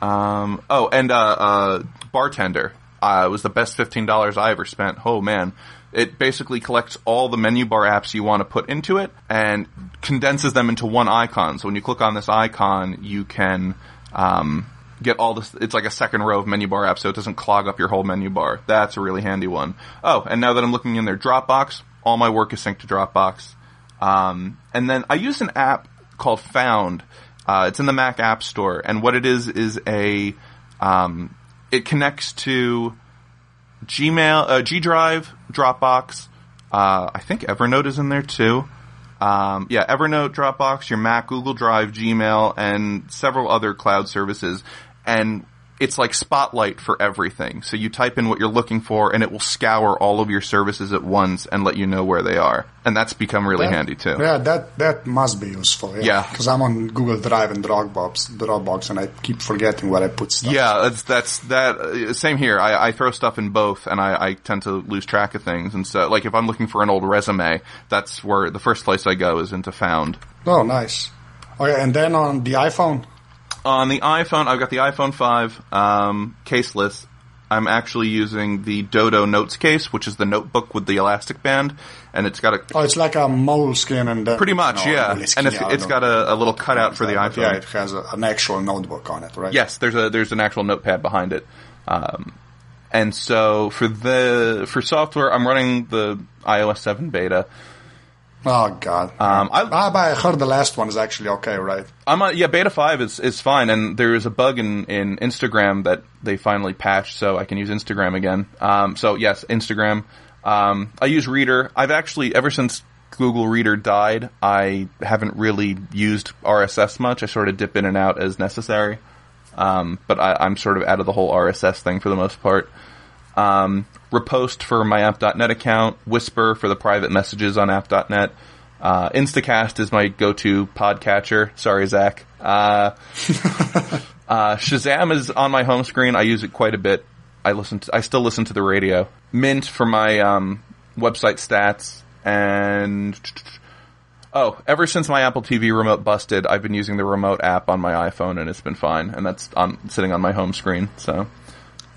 Um, oh, and uh, uh, bartender uh, was the best fifteen dollars I ever spent. Oh man, it basically collects all the menu bar apps you want to put into it and condenses them into one icon. So when you click on this icon, you can um, get all this. It's like a second row of menu bar apps, so it doesn't clog up your whole menu bar. That's a really handy one. Oh, and now that I'm looking in their Dropbox, all my work is synced to Dropbox. Um, and then I use an app called Found. Uh, it's in the Mac App Store, and what it is is a um, it connects to Gmail, uh, G Drive, Dropbox. Uh, I think Evernote is in there too. Um, yeah, Evernote, Dropbox, your Mac, Google Drive, Gmail, and several other cloud services. And it's like Spotlight for everything. So you type in what you're looking for, and it will scour all of your services at once and let you know where they are. And that's become really That- handy too. Yeah, that that must be useful. Yeah, Yeah. because I'm on Google Drive and Dropbox, Dropbox, and I keep forgetting where I put stuff. Yeah, that's that's that. Uh, same here. I, I throw stuff in both, and I, I tend to lose track of things. And so, like, if I'm looking for an old resume, that's where the first place I go is into Found. Oh, nice. Okay, and then on the iPhone. On the iPhone, I've got the iPhone 5 um, caseless. I'm actually using the Dodo Notes case, which is the notebook with the elastic band, and it's got a Oh, it's like a Moleskine and then pretty much, no, yeah, and it's, it's got a, a little cutout for the iPhone. Yeah, it has a, an actual notebook on it, right? Yes, there's a there's an actual notepad behind it. Um, and so for the for software, I'm running the iOS 7 beta. Oh God. Um, I- but I heard the last one is actually okay, right? I'm on, yeah, beta five is is fine, and there is a bug in in Instagram that they finally patched, so I can use Instagram again. Um, so yes, Instagram. Um, I use Reader. I've actually ever since Google Reader died, I haven't really used RSS much. I sort of dip in and out as necessary, um, but I, I'm sort of out of the whole RSS thing for the most part. Um, Repost for my app.net account, Whisper for the private messages on app.net. Uh, Instacast is my go-to podcatcher. Sorry, Zac. Uh, (laughs) uh, Shazam is on my home screen. I use it quite a bit. I listen. To, I still listen to the radio. Mint for my um, website stats, and oh, ever since my Apple TV remote busted, I've been using the remote app on my iPhone, and it's been fine. And that's on sitting on my home screen. So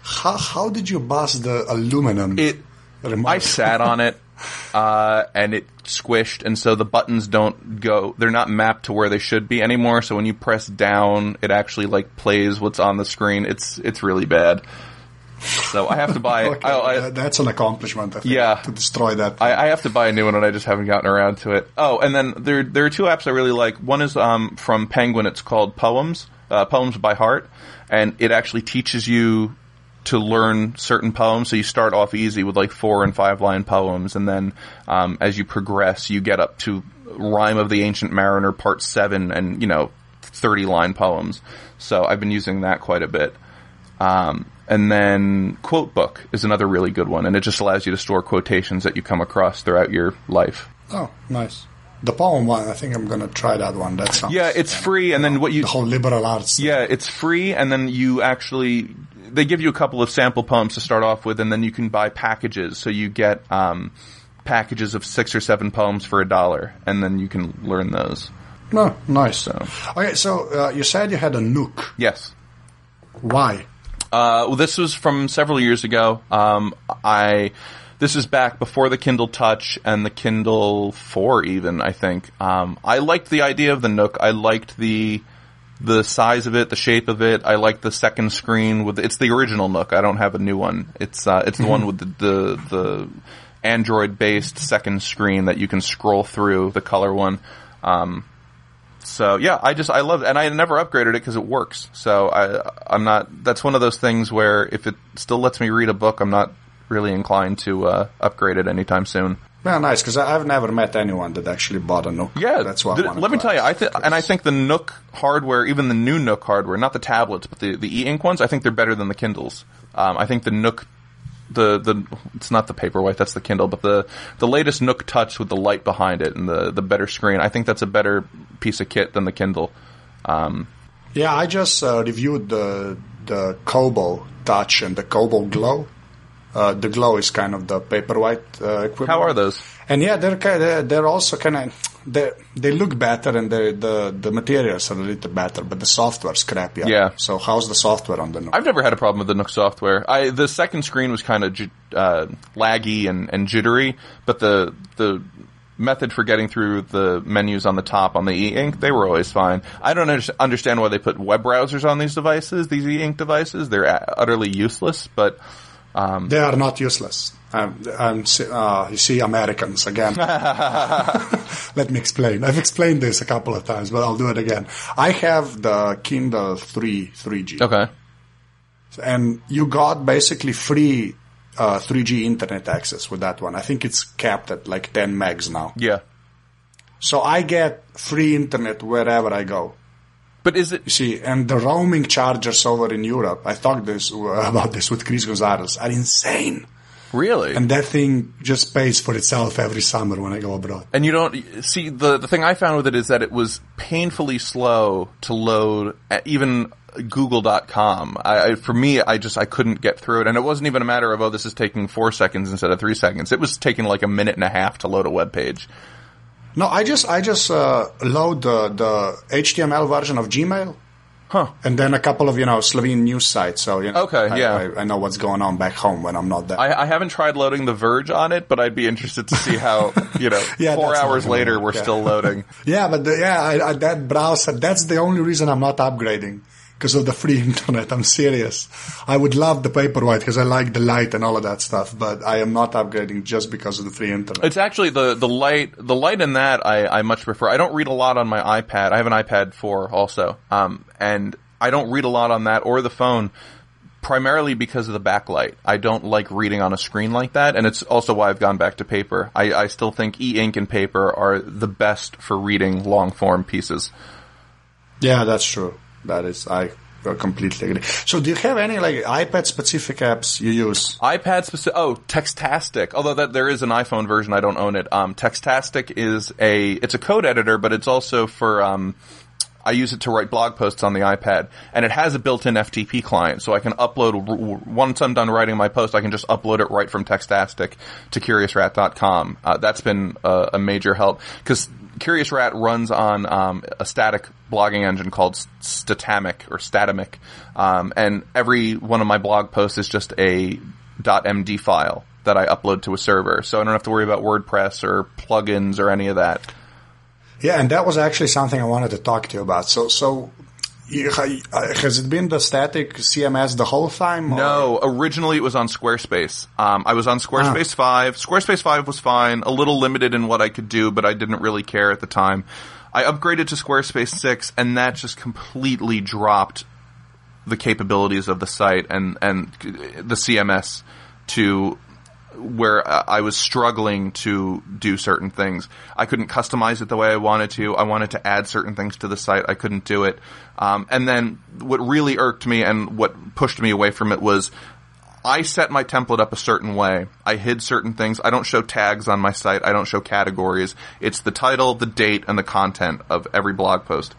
How how did you bust the aluminum it remote? I sat on it, (laughs) uh, and it squished, and so the buttons don't go. They're not mapped to where they should be anymore. So when you press down, it actually like plays what's on the screen. It's it's really bad. So I have to buy. (laughs) Okay, I, I, that's an accomplishment. I think, Yeah. to destroy that. I, I have to buy a new one, and I just haven't gotten around to it. Oh, and then there there are two apps I really like. One is um, from Penguin. It's called Poems, uh, Poems by Heart, and it actually teaches you to learn certain poems. So you start off easy with like four and five line poems, and then um, as you progress, you get up to Rime of the Ancient Mariner Part Seven, and you know, thirty line poems. So I've been using that quite a bit. Um, and then Quote Book is another really good one, and it just allows you to store quotations that you come across throughout your life. Oh, nice. The poem one, I think I'm gonna try that one. That's Yeah, it's free, and then what you the whole liberal arts. Yeah, it's free, and then you actually they give you a couple of sample poems to start off with, and then you can buy packages. So you get um, packages of six or seven poems for a dollar, and then you can learn those. Oh, nice. So. Okay, so uh, you said you had a Nook. Yes. Why? Uh, well, this was from several years ago. Um, I this is back before the Kindle Touch and the Kindle Four, even I think. Um, I liked the idea of the Nook. I liked the the size of it, the shape of it. I like the second screen with it's the original Nook. I don't have a new one. It's uh, it's the one with the the, the Android based second screen that you can scroll through the color one. Um, so yeah, I just I love it, and I never upgraded it because it works. So I I'm not. That's one of those things where if it still lets me read a book, I'm not really inclined to uh, upgrade it anytime soon. Yeah, nice. Because I've never met anyone that actually bought a Nook. Yeah, that's what. th- let me tell you, I think, and I think the Nook hardware, even the new Nook hardware, not the tablets, but the the e-ink ones, I think they're better than the Kindles. Um, I think the Nook, the the it's not the Paperwhite, that's the Kindle, but the the latest Nook Touch with the light behind it and the the better screen, I think that's a better piece of kit than the Kindle. Um, yeah, I just uh, reviewed the the Kobo Touch and the Kobo Glow. Uh, the glow is kind of the paperwhite uh, equivalent. How are those? And yeah, they're they're, they're also kind of they they look better and the the the materials are a little better, but the software's crappy. Yeah. So how's the software on the Nook? I've never had a problem with the Nook software. I the second screen was kind of uh, laggy and, and jittery, but the the method for getting through the menus on the top on the e-ink, they were always fine. I don't understand why they put web browsers on these devices, these e-ink devices. They're utterly useless, but um, they are not useless. I'm, I'm, uh, you see, Americans again. (laughs) (laughs) Let me explain. I've explained this a couple of times, but I'll do it again. I have the Kindle 3 3G. Okay. And you got basically free uh, 3G internet access with that one. I think it's capped at like 10 megs now. Yeah. So I get free internet wherever I go. But is it? You see, and the roaming charges over in Europe, I talked this (laughs) about this with Chris Gonzalez, are insane. Really? And that thing just pays for itself every summer when I go abroad. And you don't see the the thing I found with it is that it was painfully slow to load even google.com. I, I, for me, I just, I couldn't get through it. And it wasn't even a matter of, oh, this is taking four seconds instead of three seconds. It was taking like a minute and a half to load a web page. No, I just, I just, uh, load the, the HTML version of Gmail. Huh. And then a couple of, you know, Slovene news sites. So, you know, okay, I, yeah. I, I, know what's going on back home when I'm not there. I, I, haven't tried loading The Verge on it, but I'd be interested to see how, (laughs) you know, yeah, four hours later we're yeah. still loading. (laughs) yeah, but the, yeah, that browser, that's the only reason I'm not upgrading because of the free (laughs) internet. I'm serious. I would love the Paperwhite because I like the light and all of that stuff, but I am not upgrading just because of the free internet. It's actually the, the light, the light in that I, I much prefer. I don't read a lot on my iPad. I have an iPad 4 also. Um, and I don't read a lot on that or the phone primarily because of the backlight. I don't like reading on a screen like that, and it's also why I've gone back to paper. I, I still think e-ink and paper are the best for reading long form pieces. Yeah, that's true. That is, I completely agree. So, do you have any like iPad specific apps you use? iPad specific? Oh, Textastic. Although that there is an iPhone version, I don't own it. Um, Textastic is a it's a code editor, but it's also for um, I use it to write blog posts on the iPad, and it has a built-in FTP client, so I can upload. Once I'm done writing my post, I can just upload it right from Textastic to CuriousRat.com. Uh, that's been a, a major help because Curious Rat runs on um, a static blogging engine called Statamic or Statamic, um, and every one of my blog posts is just a .md file that I upload to a server, so I don't have to worry about WordPress or plugins or any of that. Yeah, and that was actually something I wanted to talk to you about. So, so has it been the static CMS the whole time? Or? No, originally it was on Squarespace. Um, I was on Squarespace ah. 5. Squarespace 5 was fine, a little limited in what I could do, but I didn't really care at the time. I upgraded to Squarespace 6, and that just completely dropped the capabilities of the site and and the CMS to where I was struggling to do certain things. I couldn't customize it the way I wanted to. I wanted to add certain things to the site. I couldn't do it. Um, and then what really irked me and what pushed me away from it was I set my template up a certain way. I hid certain things. I don't show tags on my site. I don't show categories. It's the title, the date, and the content of every blog post.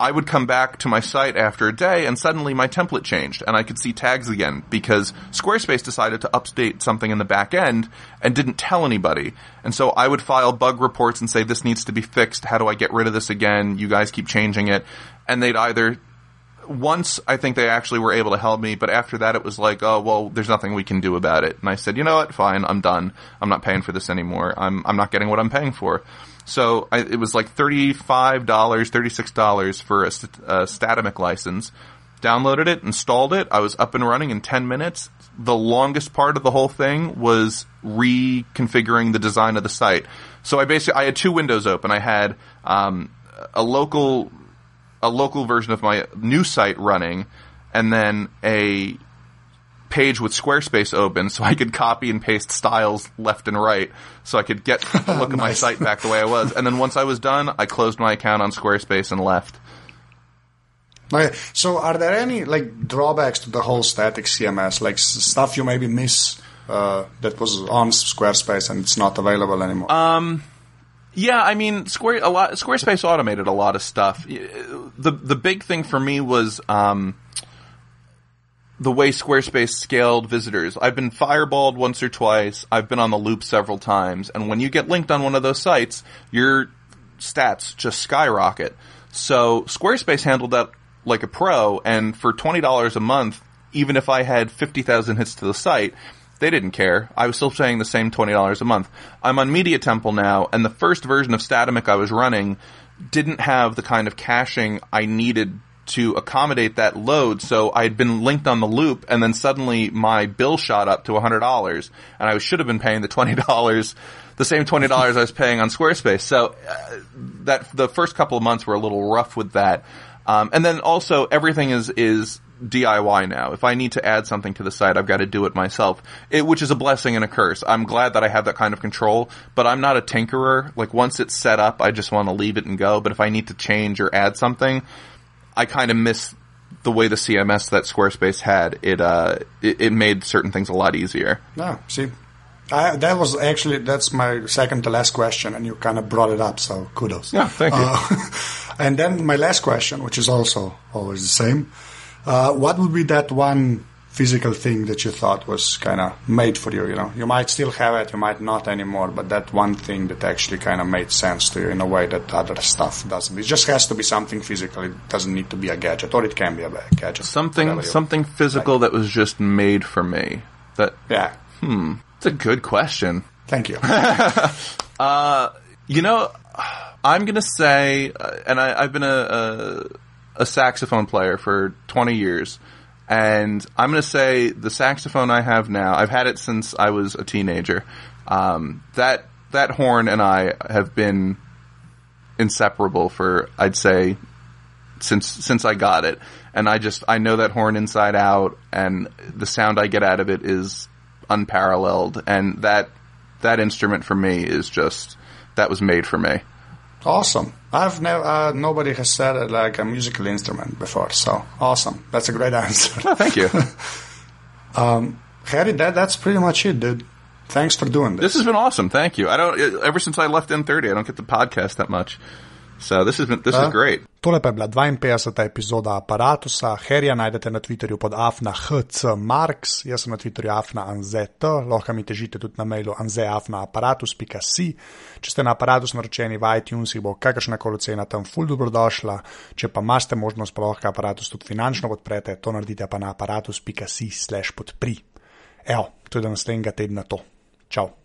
I would come back to my site after a day and suddenly my template changed and I could see tags again because Squarespace decided to update something in the back end and didn't tell anybody. And so I would file bug reports and say, this needs to be fixed. How do I get rid of this again? You guys keep changing it. And they'd either once I think they actually were able to help me, but after that it was like, oh well, there's nothing we can do about it. And I said, you know what, fine, I'm done. I'm not paying for this anymore. I'm I'm not getting what I'm paying for. So I, it was like thirty five dollars, thirty six dollars for a, a Statamic license. Downloaded it, installed it. I was up and running in ten minutes. The longest part of the whole thing was reconfiguring the design of the site. So I basically I had two windows open. I had um, a local a local version of my new site running, and then a page with Squarespace open so I could copy and paste styles left and right so I could get (laughs) the look of my site back the way I was. And then once I was done, I closed my account on Squarespace and left. Okay. So are there any like drawbacks to the whole static CMS, like stuff you maybe miss uh, that was on Squarespace and it's not available anymore? Um, yeah, I mean, Square a lot. Squarespace automated a lot of stuff. The the big thing for me was um, the way Squarespace scaled visitors. I've been fireballed once or twice. I've been on the loop several times, and when you get linked on one of those sites, your stats just skyrocket. So Squarespace handled that like a pro, and for twenty dollars a month, even if I had fifty thousand hits to the site they didn't care. I was still paying the same $20 a month. I'm on Media Temple now, and the first version of Statamic I was running didn't have the kind of caching I needed to accommodate that load. So I had been linked on the loop, and then suddenly my bill shot up to $100, and I should have been paying the $20 the same twenty dollars I was paying on Squarespace. So uh, that the first couple of months were a little rough with that. Um, and then also everything is is DIY now. If I need to add something to the site, I've got to do it myself, it, which is a blessing and a curse. I'm glad that I have that kind of control, but I'm not a tinkerer. Like once it's set up, I just want to leave it and go. But if I need to change or add something, I kind of miss the way the CMS that Squarespace had. It, uh, it, it made certain things a lot easier. No, see, I, that was actually that's my second to last question, and you kind of brought it up. So kudos. Yeah, thank you. Uh, (laughs) and then my last question, which is also always the same. Uh, what would be that one physical thing that you thought was kind of made for you? You know, you might still have it, you might not anymore, but that one thing that actually kind of made sense to you in a way that other stuff doesn't. It just has to be something physical. It doesn't need to be a gadget, or it can be a gadget. Something, something physical like. that was just made for me. That yeah. Hmm. It's a good question. Thank you. (laughs) uh, you know, I'm gonna say, uh, and I, have been a, a a saxophone player for 20 years. And I'm going to say the saxophone I have now, I've had it since I was a teenager. Um, that, that horn and I have been inseparable for, I'd say, since, since I got it. And I just, I know that horn inside out and the sound I get out of it is unparalleled. And that, that instrument for me is just, that was made for me. Awesome. I've never, uh, nobody has said it like a musical instrument before, so awesome. That's a great (laughs) answer. Oh, thank you. (laughs) um, Harry, that, that's pretty much it, dude. Thanks for doing this. This has been awesome. Thank you. I don't, ever since I left N30, I don't get the podcast that much. So this is this is great. Tole pa je bila 52. epizoda aparata. Herja najdete na Twitterju pod afna hcmarks, jaz sem na Twitterju afna anzet, lahko mi težite tudi na mailu anzeafnaaparatus.si. Če ste na aparatus naročeni v iTunes, bo kakršna koli cena tam ful dobrodošla. Če pa imate možnost, pa lahko aparatus tudi finančno podprete, to naredite pa na aparatus.si slash podpri. Evo, to je do naslednjega tedna to. Čau.